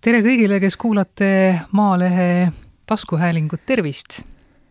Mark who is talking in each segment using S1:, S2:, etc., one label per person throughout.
S1: tere kõigile, kes kuulate Maalehe taskuhäälingut, tervist!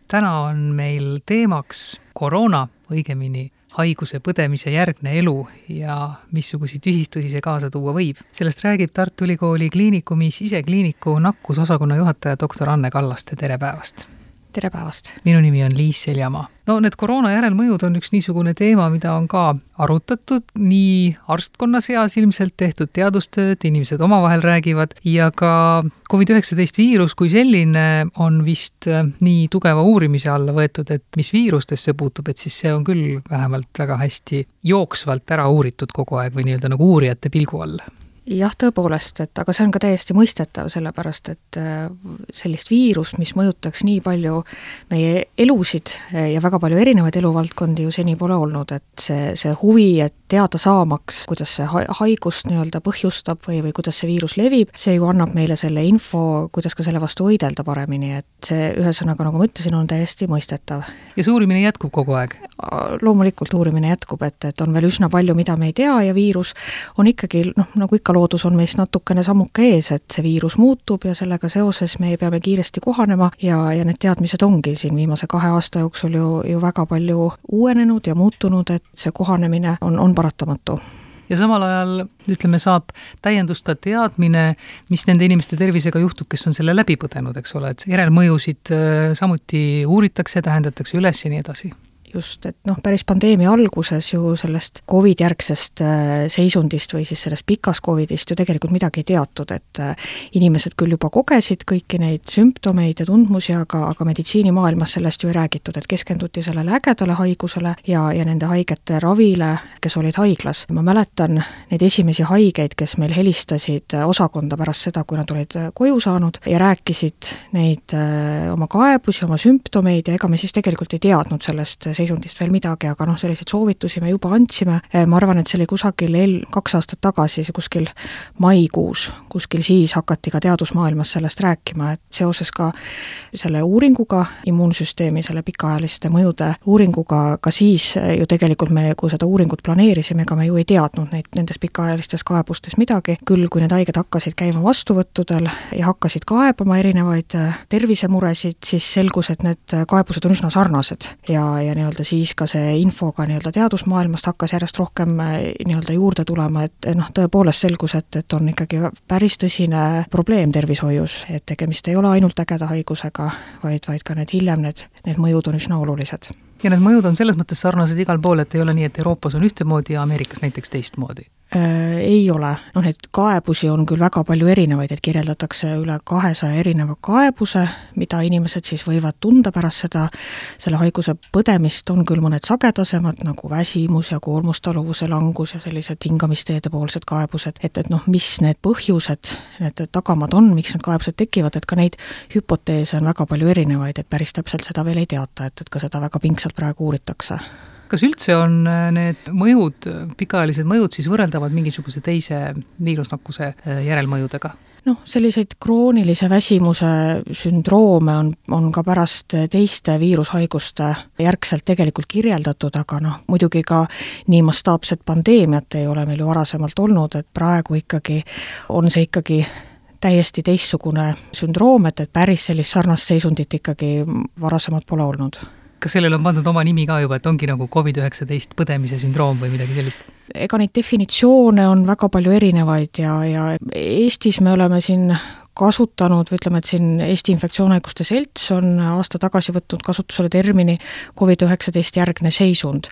S1: täna on meil teemaks koroona, õigemini haiguse põdemise järgne elu ja missuguseid tüsistusi see kaasa tuua võib. sellest räägib Tartu Ülikooli Kliinikumi sisekliiniku nakkusosakonna juhataja doktor Anne Kallaste, tere päevast!
S2: Tere päevast!
S1: minu nimi on Liis Seljamaa. no need koroona järelmõjud on üks niisugune teema, mida on ka arutatud nii arstkonna seas ilmselt tehtud teadustööd, inimesed omavahel räägivad ja ka Covid-19 viirus kui selline on vist äh, nii tugeva uurimise alla võetud, et mis viirustesse puutub, et siis see on küll vähemalt väga hästi jooksvalt ära uuritud kogu aeg või nii-öelda nagu uurijate pilgu all
S2: jah, tõepoolest, et aga see on ka täiesti mõistetav, sellepärast et äh, sellist viirust, mis mõjutaks nii palju meie elusid äh, ja väga palju erinevaid eluvaldkondi ju seni pole olnud, et see, see huvi, et teada saamaks, kuidas see haigust nii-öelda põhjustab või, või kuidas see viirus levib, see ju annab meile selle info, kuidas ka selle vastu võidelda paremini, et see ühesõnaga, nagu ma ütlesin, on täiesti mõistetav.
S1: ja see uurimine jätkub kogu aeg?
S2: loomulikult uurimine jätkub, et, et on veel üsna palju, mida me ei tea ja viirus on ikkagi noh, nagu ikka loodus on meist natukene sammuke ees, et see viirus muutub ja sellega seoses me peame kiiresti kohanema ja, ja need teadmised ongi siin viimase kahe aasta jooksul ju, ju väga palju uuenenud ja muutunud, et see kohanemine on, on paratamatu.
S1: Ja samal ajal ütleme, saab täiendust ka teadmine, mis nende inimeste tervisega juhtub, kes on selle läbi põdenud, eks ole, et järelmõjusid äh, samuti uuritakse, tähendatakse üles ja nii edasi
S2: just, et noh, päris pandeemia alguses ju sellest Covid järgsest äh, seisundist või siis sellest pikast Covidist ju tegelikult midagi ei teatud, et äh, inimesed küll juba kogesid kõiki neid sümptomeid ja tundmusi, aga, aga meditsiinimaailmas sellest ju ei räägitud, et keskenduti sellele ägedale haigusele ja, ja nende haigete ravile, kes olid haiglas. ma mäletan neid esimesi haigeid, kes meil helistasid äh, osakonda pärast seda, kui nad olid koju saanud ja rääkisid neid oma kaebusi, oma sümptomeid ja ega me siis tegelikult ei teadnud sellest seisundist veel midagi, aga noh, selliseid soovitusi me juba andsime, eh, ma arvan, et see oli kusagil eel-, kaks aastat tagasi, kuskil maikuus, kuskil siis hakati ka teadusmaailmas sellest rääkima, et seoses ka selle uuringuga, immuunsüsteemi selle pikaajaliste mõjude uuringuga, ka siis ju tegelikult me, kui seda uuringut planeerisime, ega me ju ei teadnud neid, nendes pikaajalistes kaebustes midagi, küll kui need haiged hakkasid käima vastuvõttudel ja hakkasid kaebama erinevaid eh, tervisemuresid, siis selgus, et need kaebused on üsna sarnased. Ja, ja nii-öelda nii-öelda siis ka see info ka nii-öelda teadusmaailmast hakkas järjest rohkem äh, nii-öelda juurde tulema, et noh, tõepoolest selgus, et, et on ikkagi päris tõsine probleem tervishoius, et tegemist ei ole ainult ägeda haigusega, vaid, vaid ka need hiljem need, need mõjud on üsna olulised
S1: ja need mõjud on selles mõttes sarnased igal pool, et ei ole nii, et Euroopas on ühtemoodi ja Ameerikas näiteks teistmoodi?
S2: Äh, ei ole, noh neid kaebusi on küll väga palju erinevaid, et kirjeldatakse üle kahesaja erineva kaebuse, mida inimesed siis võivad tunda pärast seda, selle haiguse põdemist, on küll mõned sagedasemad, nagu väsimus ja koormustaluvuse langus ja sellised hingamisteede poolsed kaebused, et, et noh, mis need põhjused, need tagamad on, miks need kaebused tekivad, et ka neid hüpoteese on väga palju erinevaid, et päris täpselt seda veel ei teata, et, et ka seda väga pingsalt praegu uuritakse
S1: kas üldse on äh, need mõjud, pikaajalised mõjud siis võrreldavad mingisuguse teise viirusnakkuse äh, järelmõjudega?
S2: noh, selliseid kroonilise väsimuse sündroome on, on ka pärast teiste viirushaiguste järgselt tegelikult kirjeldatud, aga noh, muidugi ka nii mastaapset pandeemiat ei ole meil ju varasemalt olnud, et praegu ikkagi on see ikkagi täiesti teistsugune sündroom, et, et päris sellist sarnast seisundit ikkagi varasemalt pole olnud
S1: kas sellele on pandud oma nimi ka juba, et ongi nagu Covid-19 põdemise sündroom või midagi sellist?
S2: ega neid definitsioone on väga palju erinevaid ja, ja Eestis me oleme siin kasutanud või ütleme, et siin Eesti Infektsioonhaiguste Selts on aasta tagasi võtnud kasutusele termini Covid-19 järgne seisund.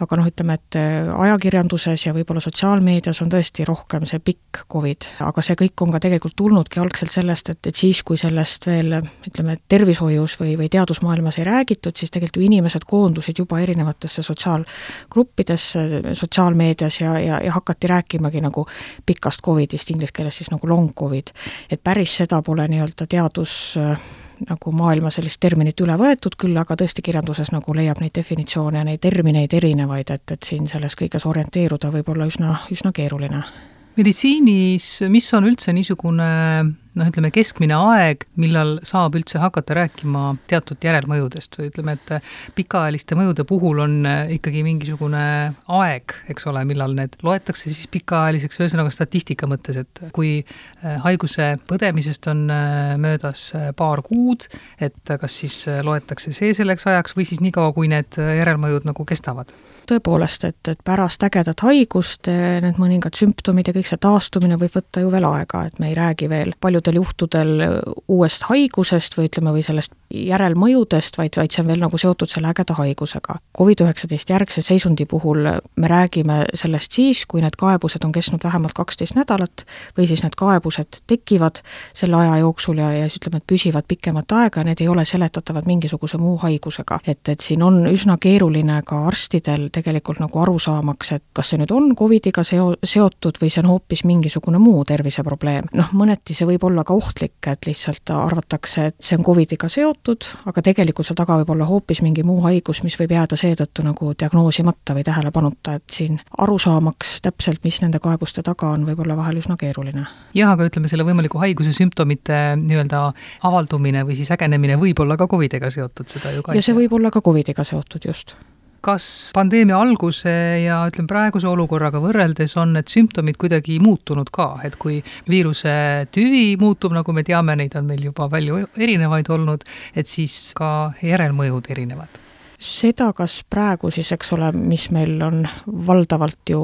S2: aga noh, ütleme, et äh, ajakirjanduses ja võib-olla sotsiaalmeedias on tõesti rohkem see pikk Covid, aga see kõik on ka tegelikult tulnudki algselt sellest, et, et siis, kui sellest veel ütleme, tervishoius või, või teadusmaailmas ei räägitud, siis tegelikult ju inimesed koondusid juba erinevatesse sotsiaalgruppidesse, sotsiaalmeedias ja, ja, ja hakati rääkimagi nagu pikast Covidist, inglise keeles siis nagu long Covid. et päris päris seda pole nii-öelda teadus äh, nagu maailma sellist terminit üle võetud, küll aga tõesti kirjanduses nagu leiab neid definitsioone ja neid termineid erinevaid, et, et siin selles kõiges orienteeruda võib olla üsna, üsna keeruline.
S1: meditsiinis, mis on üldse niisugune noh, ütleme keskmine aeg, millal saab üldse hakata rääkima teatud järelmõjudest või ütleme, et pikaajaliste mõjude puhul on ikkagi mingisugune aeg, eks ole, millal need loetakse siis pikaajaliseks, ühesõnaga statistika mõttes, et kui äh, haiguse põdemisest on möödas paar kuud, et kas siis loetakse see selleks ajaks või siis niikaua, kui need järelmõjud nagu kestavad?
S2: Tõepoolest, et, et pärast ägedat haigust need mõningad sümptomid ja kõik see taastumine võib võtta ju veel aega, et me ei räägi veel paljudel juhtudel uuest haigusest või ütleme, või sellest järelmõjudest, vaid, vaid see on veel nagu seotud selle ägeda haigusega. Covid-19 järgse seisundi puhul me räägime sellest siis, kui need kaebused on kestnud vähemalt kaksteist nädalat või siis need kaebused tekivad selle aja jooksul ja, ja siis ütleme, et püsivad pikemat aega ja need ei ole seletatavad mingisuguse muu haigusega. et, et siin on üsna keeruline ka arstidel tegelikult nagu aru saamaks, et kas see nüüd on Covidiga seo-, seotud või see on hoopis mingisugune muu terviseprobleem. noh, mõneti see võib olla ka ohtlik, et lihtsalt arvatakse, et see on Covidiga seotud, aga tegelikult seal taga võib olla hoopis mingi muu haigus, mis võib jääda seetõttu nagu diagnoosimata või tähelepanuta, et siin aru saamaks täpselt, mis nende kaebuste taga on, võib olla vahel üsna keeruline.
S1: jah, aga ütleme, selle võimaliku haiguse sümptomite nii-öelda avaldumine või siis ägenemine võib olla ka Covidiga seotud, seda ju ka
S2: ja see võib olla ka Covidiga seotud, just
S1: kas pandeemia alguse ja ütleme, praeguse olukorraga võrreldes on need sümptomid kuidagi muutunud ka, et kui viiruse tüvi muutub, nagu me teame, neid on meil juba palju erinevaid olnud, et siis ka järelmõjud erinevad
S2: seda, kas praegu siis, eks ole, mis meil on valdavalt ju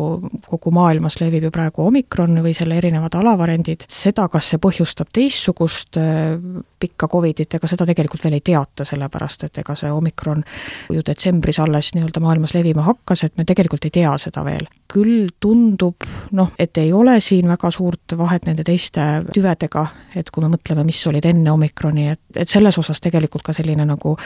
S2: kogu maailmas levib ju praegu omikron või selle erinevad alavariandid, seda, kas see põhjustab teistsugust äh, pikka Covidit, ega seda tegelikult veel ei teata, sellepärast et ega see omikron ju detsembris alles nii-öelda maailmas levima hakkas, et me tegelikult ei tea seda veel. küll tundub noh, et ei ole siin väga suurt vahet nende teiste tüvedega, et kui me mõtleme, mis olid enne omikroni, et, et selles osas tegelikult ka selline nagu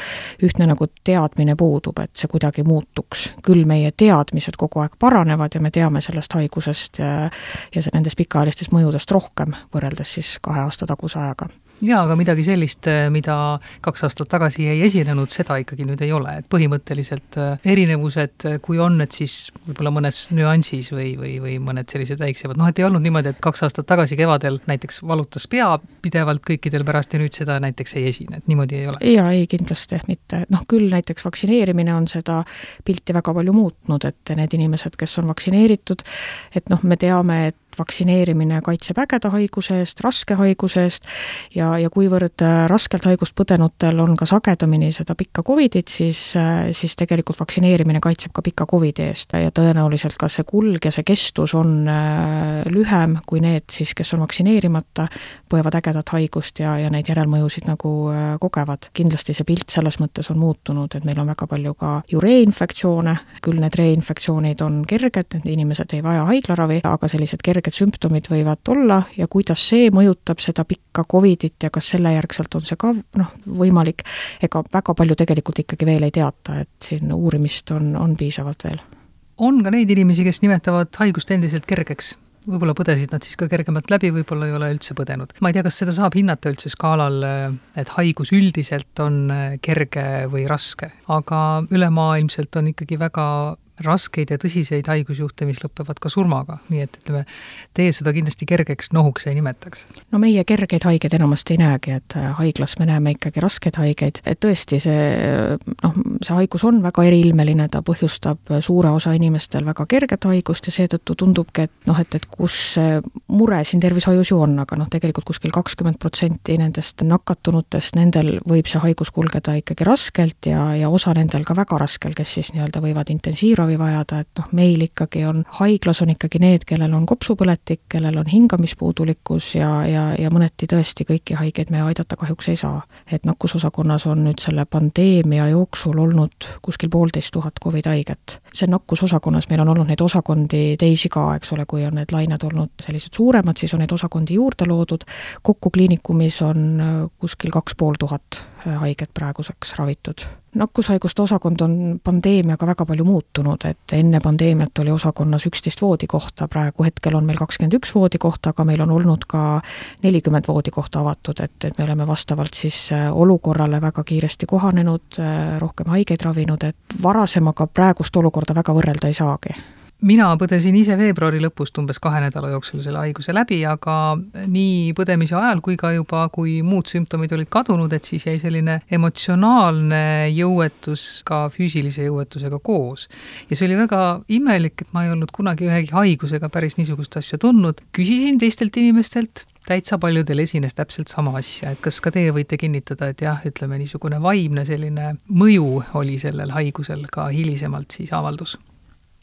S2: ühtne nagu teadmine puudub, et see kuidagi muutuks. küll meie teadmised kogu aeg paranevad ja me teame sellest haigusest ja, ja nendest pikaajalistest mõjudest rohkem, võrreldes siis kahe aasta taguse ajaga
S1: jaa, aga midagi sellist, eh, mida kaks aastat tagasi ei esinenud, seda ikkagi nüüd ei ole, et põhimõtteliselt eh, erinevused, eh, kui on, et siis võib-olla mõnes nüansis või, või, või mõned sellised väiksemad, noh et ei olnud niimoodi, et kaks aastat tagasi kevadel näiteks valutas pea pidevalt kõikidel pärast ja nüüd seda näiteks ei esine, et niimoodi ei ole?
S2: jaa, ei kindlasti mitte, noh küll näiteks vaktsineerimine on seda pilti väga palju muutnud, et need inimesed, kes on vaktsineeritud, et noh, me teame, et vaktsineerimine kaitseb ägeda haiguse eest, raske haiguse eest ja, ja kuivõrd äh, raskelt haigust põdenutel on ka sagedamini seda pikka Covidit, siis, äh, siis tegelikult vaktsineerimine kaitseb ka pika Covidi eest ja tõenäoliselt ka see kulg ja see kestus on äh, lühem kui need siis, kes on vaktsineerimata, põevad ägedat haigust ja, ja neid järelmõjusid nagu kogevad. kindlasti see pilt selles mõttes on muutunud, et meil on väga palju ka ju reinfektsioone, küll need reinfektsioonid on kerged, need inimesed ei vaja haiglaravi, aga sellised kerged kerged sümptomid võivad olla ja kuidas see mõjutab seda pikka Covidit ja kas selle järgselt on see ka noh, võimalik, ega väga palju tegelikult ikkagi veel ei teata, et siin uurimist on, on piisavalt veel.
S1: on ka neid inimesi, kes nimetavad haigust endiselt kergeks? võib-olla põdesid nad siis ka kergemalt läbi, võib-olla ei ole üldse põdenud. ma ei tea, kas seda saab hinnata üldse skaalal, et haigus üldiselt on kerge või raske, aga ülemaailmselt on ikkagi väga raskeid ja tõsiseid haigusjuhte, mis lõpevad ka surmaga, nii et ütleme, teie seda kindlasti kergeks nohuks ei nimetaks?
S2: no meie kergeid haigeid enamasti ei näegi, et äh, haiglas me näeme ikkagi raskeid haigeid, et tõesti, see noh, see haigus on väga eriilmeline, ta põhjustab suure osa inimestel väga kerget haigust ja seetõttu tundubki, et noh, et, et kus see mure siin tervishoius ju on, aga noh, tegelikult kuskil kakskümmend protsenti nendest nakatunutest, nendel võib see haigus kulgeda ikkagi raskelt ja, ja osa nendel ka väga raskel, kes siis nii-öelda võivad intensiivravi ravi vajada, et noh, meil ikkagi on, haiglas on ikkagi need, kellel on kopsupõletik, kellel on hingamispuudulikkus ja, ja, ja mõneti tõesti kõiki haigeid me aidata kahjuks ei saa. et nakkusosakonnas on nüüd selle pandeemia jooksul olnud kuskil poolteist tuhat Covid haiget. see nakkusosakonnas, meil on olnud neid osakondi teisi ka, eks ole, kui on need lained olnud sellised suuremad, siis on neid osakondi juurde loodud, kokku kliinikumis on kuskil kaks pool tuhat haiget praeguseks ravitud. nakkushaiguste osakond on pandeemiaga väga palju muutunud, et enne pandeemiat oli osakonnas üksteist voodikohta, praegu hetkel on meil kakskümmend üks voodikohta, aga meil on olnud ka nelikümmend voodikohta avatud, et, et me oleme vastavalt siis äh, olukorrale väga kiiresti kohanenud, äh, rohkem haigeid ravinud, et varasemaga praegust olukorda väga võrrelda ei saagi
S1: mina põdesin ise veebruari lõpust umbes kahe nädala jooksul selle haiguse läbi, aga nii põdemise ajal kui ka juba, kui muud sümptomid olid kadunud, et siis jäi selline emotsionaalne jõuetus ka füüsilise jõuetusega koos. ja see oli väga imelik, et ma ei olnud kunagi ühegi haigusega päris niisugust asja tundnud, küsisin teistelt inimestelt, täitsa paljudel esines täpselt sama asja, et kas ka teie võite kinnitada, et jah, ütleme niisugune vaimne selline mõju oli sellel haigusel ka hilisemalt siis avaldus?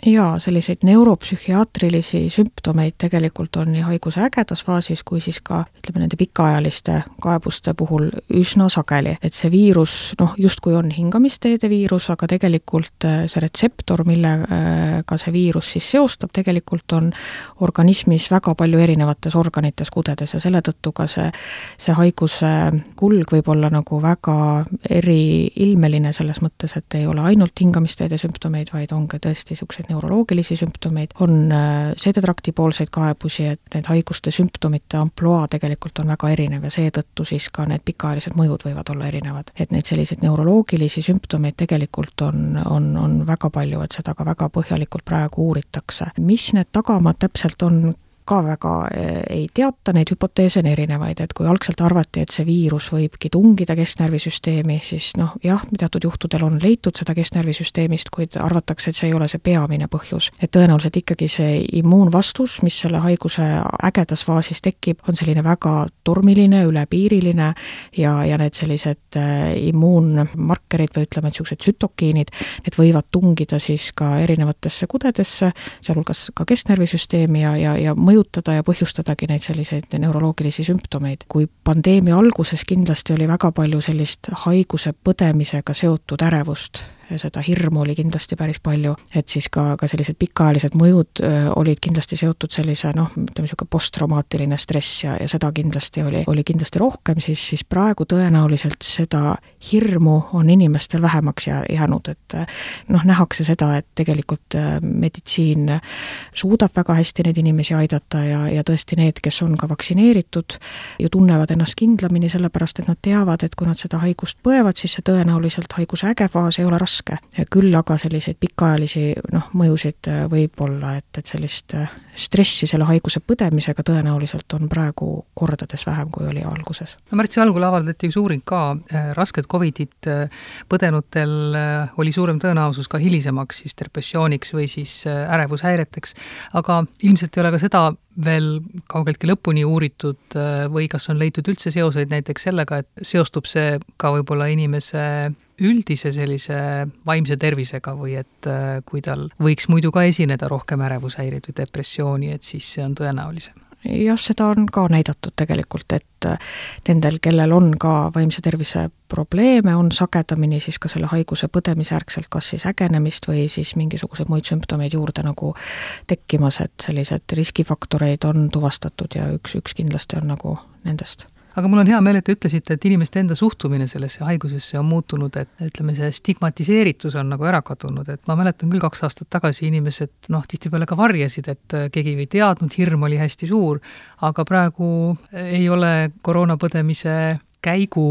S2: Jaa, selliseid neuropsühhiaatrilisi sümptomeid tegelikult on nii haiguse ägedas faasis kui siis ka ütleme, nende pikaajaliste kaebuste puhul üsna sageli. et see viirus noh, justkui on hingamisteede viirus, aga tegelikult äh, see retseptor, millega see viirus siis seostab, tegelikult on organismis väga palju erinevates organites, kudedes ja selle tõttu ka see, see haiguse kulg võib olla nagu väga eriilmeline selles mõttes, et ei ole ainult hingamisteede sümptomeid, vaid on ka tõesti niisuguseid niisuguseid neuroloogilisi sümptomeid, on äh, seedetrakti poolseid kaebusi, et need haiguste sümptomite ampluaa tegelikult on väga erinev ja seetõttu siis ka need pikaajalised mõjud võivad olla erinevad. et neid selliseid neuroloogilisi sümptomeid tegelikult on, on, on väga palju, et seda ka väga põhjalikult praegu uuritakse. mis need tagamaad täpselt on, ka väga eh, ei teata, neid hüpoteese on erinevaid, et kui algselt arvati, et see viirus võibki tungida kesknärvisüsteemi, siis noh, jah, teatud juhtudel on leitud seda kesknärvisüsteemist, kuid arvatakse, et see ei ole see peamine põhjus. et tõenäoliselt ikkagi see immuunvastus, mis selle haiguse ägedas faasis tekib, on selline väga tormiline, ülepiiriline ja, ja need sellised äh, immuunmarkerid või ütleme, et niisugused tsütokiinid, need võivad tungida siis ka erinevatesse kudedesse, sealhulgas ka kesknärvisüsteemi ja, ja, ja mõjutada mõjutada ja põhjustadagi neid selliseid neuroloogilisi sümptomeid. kui pandeemia alguses kindlasti oli väga palju sellist haiguse põdemisega seotud ärevust seda hirmu oli kindlasti päris palju, et siis ka, ka sellised pikaajalised mõjud olid kindlasti seotud sellise noh, ütleme niisugune posttraumaatiline stress ja, ja seda kindlasti oli, oli kindlasti rohkem, siis, siis praegu tõenäoliselt seda hirmu on inimestel vähemaks jää, jäänud, et noh, nähakse seda, et tegelikult meditsiin suudab väga hästi neid inimesi aidata ja, ja tõesti need, kes on ka vaktsineeritud, ju tunnevad ennast kindlamini, sellepärast et nad teavad, et kui nad seda haigust põevad, siis see tõenäoliselt haiguse äge faas ei ole raske raske. küll aga selliseid pikaajalisi noh, mõjusid äh, võib olla, et, et sellist äh, stressi selle haiguse põdemisega tõenäoliselt on praegu kordades vähem, kui oli alguses.
S1: no märtsi algul avaldati üks uuring ka, äh, rasket Covidit põdenutel oli suurem tõenäosus ka hilisemaks siis depressiooniks või siis ärevushäireteks, aga ilmselt ei ole ka seda veel kaugeltki lõpuni uuritud või kas on leitud üldse seoseid näiteks sellega, et seostub see ka võib-olla inimese üldise sellise vaimse tervisega või et äh, kui tal võiks muidu ka esineda rohkem ärevushäireid või depressiooni, et siis see on tõenäolisem?
S2: Jah, seda on ka näidatud tegelikult, et äh, nendel, kellel on ka vaimse tervise probleeme, on sagedamini siis ka selle haiguse põdemise järgselt kas siis ägenemist või siis mingisuguseid muid sümptomeid juurde nagu tekkimas, et sellised riskifaktoreid on tuvastatud ja üks, üks kindlasti on nagu nendest
S1: aga mul on hea meel, et te ütlesite, et inimeste enda suhtumine sellesse haigusesse on muutunud, et ütleme, see stigmatiseeritus on nagu ära kadunud, et ma mäletan küll kaks aastat tagasi inimesed noh, tihtipeale ka varjasid, et keegi ei teadnud, hirm oli hästi suur, aga praegu ei ole koroonapõdemise käigu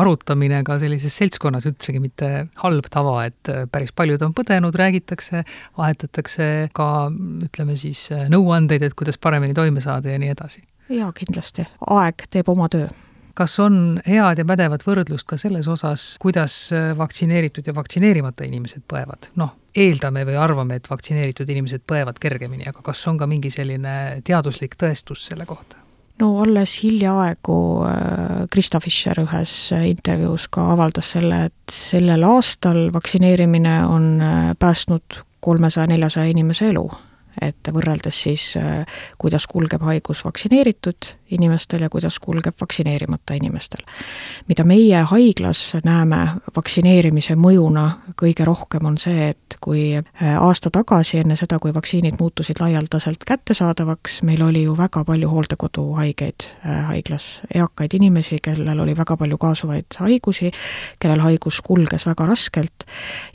S1: arutamine ka sellises seltskonnas üldsegi mitte halb tava, et päris paljud on põdenud, räägitakse, vahetatakse ka ütleme siis nõuandeid, et kuidas paremini toime saada ja nii edasi
S2: jaa, kindlasti. aeg teeb oma töö
S1: kas on head ja pädevat võrdlust ka selles osas, kuidas vaktsineeritud ja vaktsineerimata inimesed põevad? noh, eeldame või arvame, et vaktsineeritud inimesed põevad kergemini, aga kas on ka mingi selline teaduslik tõestus selle kohta?
S2: no alles hiljaaegu äh, Krista Fischer ühes intervjuus ka avaldas selle, et sellel aastal vaktsineerimine on äh, päästnud kolmesaja, neljasaja inimese elu et võrreldes siis, äh, kuidas kulgeb haigus vaktsineeritud inimestel ja kuidas kulgeb vaktsineerimata inimestel. mida meie haiglas näeme vaktsineerimise mõjuna kõige rohkem, on see, et kui äh, aasta tagasi, enne seda, kui vaktsiinid muutusid laialdaselt kättesaadavaks, meil oli ju väga palju hooldekoduhaigeid äh, haiglas, eakaid inimesi, kellel oli väga palju kaasuvaid haigusi, kellel haigus kulges väga raskelt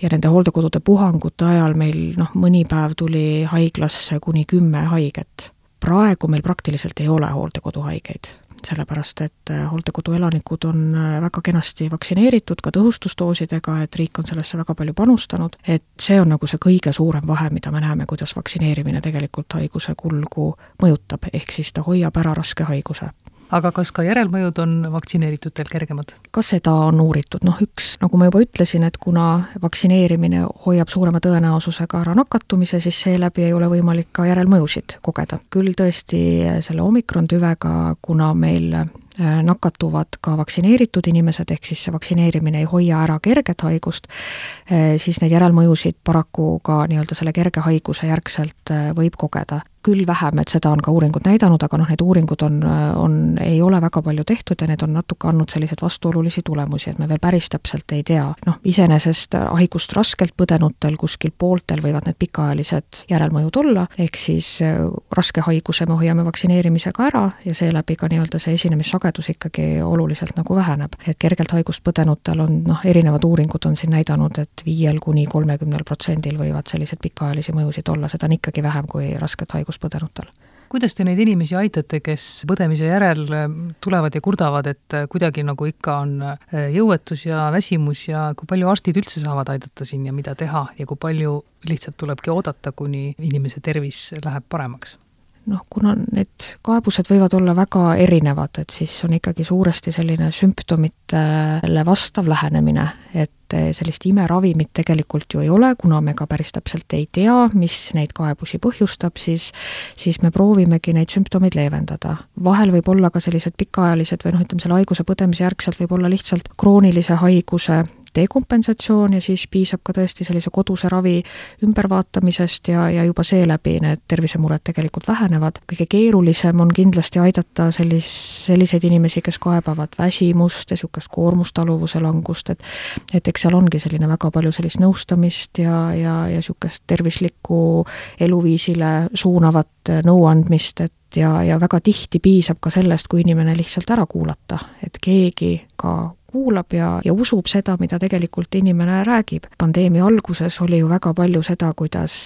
S2: ja nende hooldekodude puhangute ajal meil noh, mõni päev tuli haiglasse kuni kümme haiget. Praegu meil praktiliselt ei ole hooldekoduhaigeid sellepärast et hooldekodu elanikud on väga kenasti vaktsineeritud ka tõhustusdoosidega, et riik on sellesse väga palju panustanud, et see on nagu see kõige suurem vahe, mida me näeme, kuidas vaktsineerimine tegelikult haiguse kulgu mõjutab, ehk siis ta hoiab ära raske haiguse
S1: aga kas ka järelmõjud on vaktsineeritutel kergemad?
S2: ka seda on uuritud, noh üks, nagu ma juba ütlesin, et kuna vaktsineerimine hoiab suurema tõenäosusega ära nakatumise, siis seeläbi ei ole võimalik ka järelmõjusid kogeda. küll tõesti selle omikron tüvega, kuna meil äh, nakatuvad ka vaktsineeritud inimesed, ehk siis see vaktsineerimine ei hoia ära kerget haigust, äh, siis neid järelmõjusid paraku ka nii-öelda selle kerge haiguse järgselt võib kogeda küll vähem, et seda on ka uuringud näidanud, aga noh, need uuringud on, on, ei ole väga palju tehtud ja need on natuke andnud selliseid vastuolulisi tulemusi, et me veel päris täpselt ei tea. noh, iseenesest haigust raskelt põdenutel kuskil pooltel võivad need pikaajalised järelmõjud olla, ehk siis äh, raske haiguse me hoiame vaktsineerimisega ära ja seeläbi ka nii-öelda see esinemissagedus ikkagi oluliselt nagu väheneb. et kergelt haigust põdenutel on noh, erinevad uuringud on siin näidanud, et viiel kuni kolmekümnel protsendil võivad selliseid pikaajalisi mõjusid olla, seda on ikkagi vähem kui rasket haigust haigust põdenutel
S1: kuidas te neid inimesi aitate, kes põdemise järel äh, tulevad ja kurdavad, et äh, kuidagi nagu ikka on äh, jõuetus ja väsimus ja kui palju arstid üldse saavad aidata siin ja mida teha ja kui palju lihtsalt tulebki oodata, kuni inimese tervis läheb paremaks?
S2: noh, kuna need kaebused võivad olla väga erinevad, et siis on ikkagi suuresti selline sümptomitele vastav lähenemine, et sellist imeravimit tegelikult ju ei ole, kuna me ka päris täpselt ei tea, mis neid kaebusi põhjustab, siis siis me proovimegi neid sümptomeid leevendada. vahel võib olla ka sellised pikaajalised või noh, ütleme selle haiguse põdemise järgselt võib olla lihtsalt kroonilise haiguse dekompensatsioon ja siis piisab ka tõesti sellise koduse ravi ümbervaatamisest ja, ja juba seeläbi need tervisemured tegelikult vähenevad. kõige keerulisem on kindlasti aidata sellis-, selliseid inimesi, kes kaebavad väsimust ja niisugust koormustaluvuse langust, et et eks seal ongi selline väga palju sellist nõustamist ja, ja, ja niisugust tervislikku eluviisile suunavat nõuandmist, et ja, ja väga tihti piisab ka sellest, kui inimene lihtsalt ära kuulata, et keegi ka kuulab ja, ja usub seda, mida tegelikult inimene räägib. pandeemia alguses oli ju väga palju seda, kuidas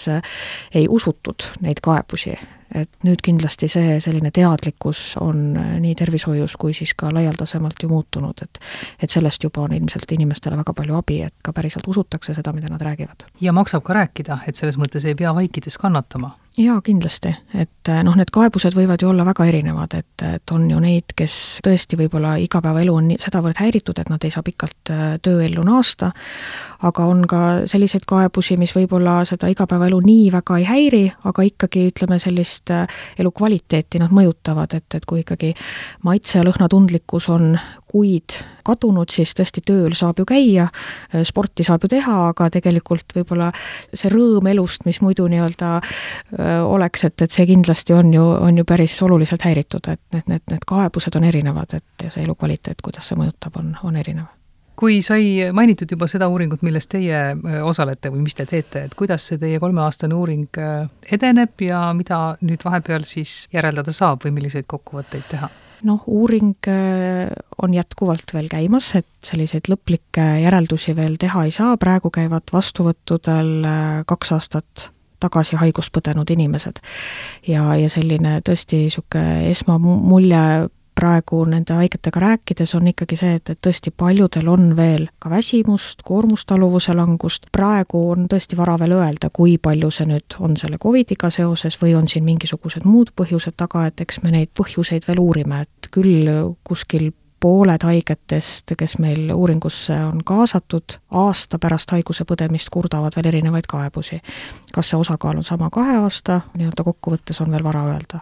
S2: ei usutud neid kaebusi, et nüüd kindlasti see selline teadlikkus on nii tervishoius kui siis ka laialdasemalt ju muutunud, et et sellest juba on ilmselt inimestele väga palju abi, et ka päriselt usutakse seda, mida nad räägivad.
S1: ja maksab ka rääkida, et selles mõttes ei pea vaikides kannatama
S2: jaa, kindlasti, et eh, noh, need kaebused võivad ju olla väga erinevad, et, et on ju neid, kes tõesti võib-olla igapäevaelu on nii, sedavõrd häiritud, et nad ei saa pikalt eh, tööellu naasta, aga on ka selliseid kaebusi, mis võib-olla seda igapäevaelu nii väga ei häiri, aga ikkagi ütleme, sellist eh, elukvaliteeti nad mõjutavad, et, et kui ikkagi maitse- ja lõhnatundlikkus on kuid kadunud, siis tõesti tööl saab ju käia, sporti saab ju teha, aga tegelikult võib-olla see rõõm elust, mis muidu nii-öelda oleks, et, et see kindlasti on ju, on ju päris oluliselt häiritud, et need, need, need kaebused on erinevad, et ja see elukvaliteet, kuidas see mõjutab, on, on erinev
S1: kui sai mainitud juba seda uuringut, milles teie osalete või mis te teete, et kuidas see teie kolmeaastane uuring edeneb ja mida nüüd vahepeal siis järeldada saab või milliseid kokkuvõtteid teha?
S2: noh, uuring on jätkuvalt veel käimas, et selliseid lõplikke järeldusi veel teha ei saa, praegu käivad vastuvõttudel kaks aastat tagasi haigust põdenud inimesed. ja, ja selline tõesti niisugune esmamulje praegu nende haigetega rääkides on ikkagi see, et, et tõesti paljudel on veel ka väsimust, koormustaluvuse langust, praegu on tõesti vara veel öelda, kui palju see nüüd on selle Covidiga seoses või on siin mingisugused muud põhjused taga, et eks me neid põhjuseid veel uurime, et küll kuskil pooled haigetest, kes meil uuringusse on kaasatud, aasta pärast haiguse põdemist kurdavad veel erinevaid kaebusi. kas see osakaal on sama kahe aasta, nii-öelda kokkuvõttes on veel vara öelda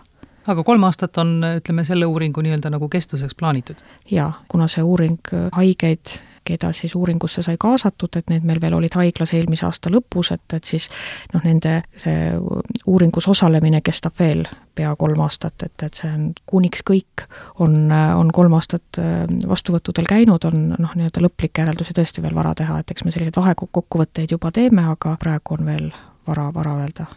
S1: aga kolm aastat on, ütleme, selle uuringu nii-öelda nagu kestuseks plaanitud?
S2: jaa, kuna see uuring haigeid keda siis uuringusse sai kaasatud, et need meil veel olid haiglas eelmise aasta lõpus, et, et siis noh, nende see uuringus osalemine kestab veel pea kolm aastat, et, et see on, kuniks kõik on, on kolm aastat äh, vastuvõttudel käinud, on noh, nii-öelda lõplikke järeldusi tõesti veel vara teha, et eks me selliseid vahekokkuvõtteid juba teeme, aga praegu on veel vara, vara öelda.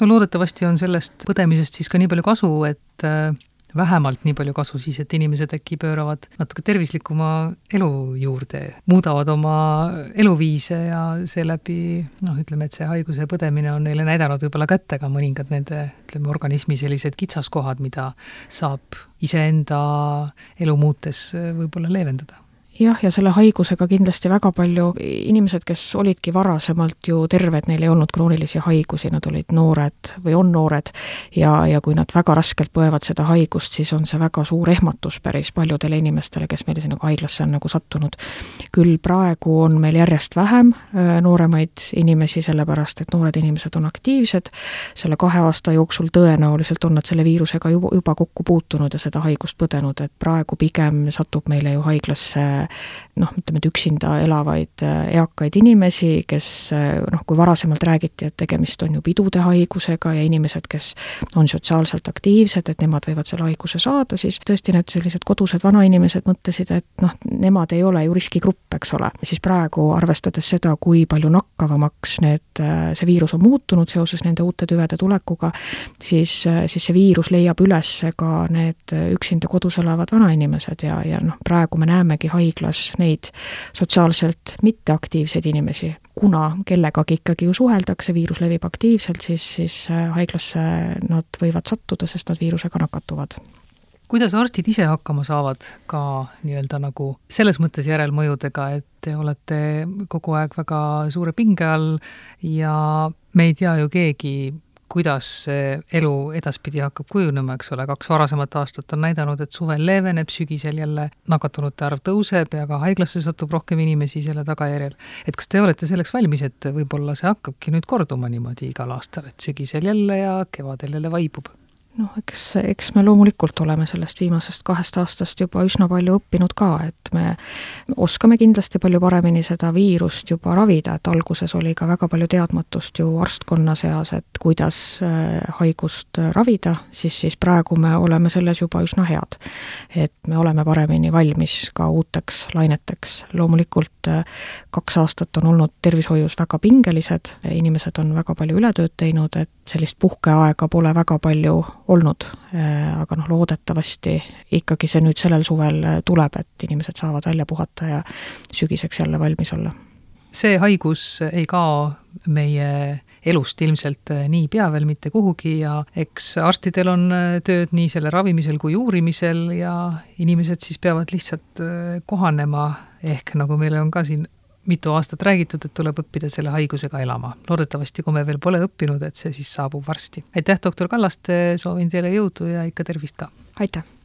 S1: no loodetavasti on sellest põdemisest siis ka nii palju kasu, et äh, vähemalt nii palju kasu siis, et inimesed äkki pööravad natuke tervislikuma elu juurde, muudavad oma eluviise ja seeläbi noh, ütleme, et see haiguse põdemine on neile näidanud võib-olla kätte ka mõningad nende, ütleme, organismi sellised kitsaskohad, mida saab iseenda elu muutes võib-olla leevendada
S2: jah, ja selle haigusega kindlasti väga palju inimesed, kes olidki varasemalt ju terved, neil ei olnud kroonilisi haigusi, nad olid noored või on noored, ja, ja kui nad väga raskelt põevad seda haigust, siis on see väga suur ehmatus päris paljudele inimestele, kes meil siin nagu haiglasse on nagu sattunud. küll praegu on meil järjest vähem äh, nooremaid inimesi, sellepärast et noored inimesed on aktiivsed, selle kahe aasta jooksul tõenäoliselt on nad selle viirusega juba, juba kokku puutunud ja seda haigust põdenud, et praegu pigem satub meile ju haiglasse noh, ütleme, et üksinda elavaid äh, eakaid inimesi, kes äh, noh, kui varasemalt räägiti, et tegemist on ju pidude haigusega ja inimesed, kes on sotsiaalselt aktiivsed, et nemad võivad selle haiguse saada, siis tõesti need sellised kodused vanainimesed mõtlesid, et noh, nemad ei ole ju riskigrupp, eks ole. siis praegu, arvestades seda, kui palju nakkavamaks need, äh, see viirus on muutunud seoses nende uute tüvede tulekuga, siis, siis see viirus leiab üles ka need üksinda kodus elavad vanainimesed ja, ja noh, praegu me näemegi haiglas haiglas neid sotsiaalselt mitteaktiivseid inimesi, kuna kellegagi ikkagi ju suheldakse, viirus levib aktiivselt, siis, siis äh, haiglasse nad võivad sattuda, sest nad viirusega nakatuvad.
S1: Kuidas arstid ise hakkama saavad ka nii-öelda nagu selles mõttes järelmõjudega, et te olete kogu aeg väga suure pinge all ja me ei tea ju keegi, kuidas see elu edaspidi hakkab kujunema, eks ole, kaks varasemat aastat on näidanud, et suvel leeveneb, sügisel jälle nakatunute arv tõuseb ja ka haiglasse satub rohkem inimesi selle tagajärjel. et kas te olete selleks valmis, et võib-olla see hakkabki nüüd korduma niimoodi igal aastal, et sügisel jälle ja kevadel jälle vaibub?
S2: Noh, eks, eks me loomulikult oleme sellest viimasest kahest aastast juba üsna palju õppinud ka, et me oskame kindlasti palju paremini seda viirust juba ravida, et alguses oli ka väga palju teadmatust ju arstkonna seas, et kuidas äh, haigust ravida, siis, siis praegu me oleme selles juba üsna head. et me oleme paremini valmis ka uuteks laineteks, loomulikult äh, kaks aastat on olnud tervishoius väga pingelised, inimesed on väga palju ületööd teinud, et sellist puhkeaega pole väga palju olnud, äh, aga noh, loodetavasti ikkagi see nüüd sellel suvel äh, tuleb, et inimesed saavad välja puhata ja sügiseks jälle valmis olla.
S1: see haigus ei kao meie elust ilmselt äh, niipea veel mitte kuhugi ja eks arstidel on tööd nii selle ravimisel kui uurimisel ja inimesed siis peavad lihtsalt kohanema, ehk nagu meile on ka siin mitu aastat räägitud, et tuleb õppida selle haigusega elama. loodetavasti, kui me veel pole õppinud, et see siis saabub varsti. aitäh, doktor Kallaste, soovin teile jõudu ja ikka tervist ka!
S2: aitäh!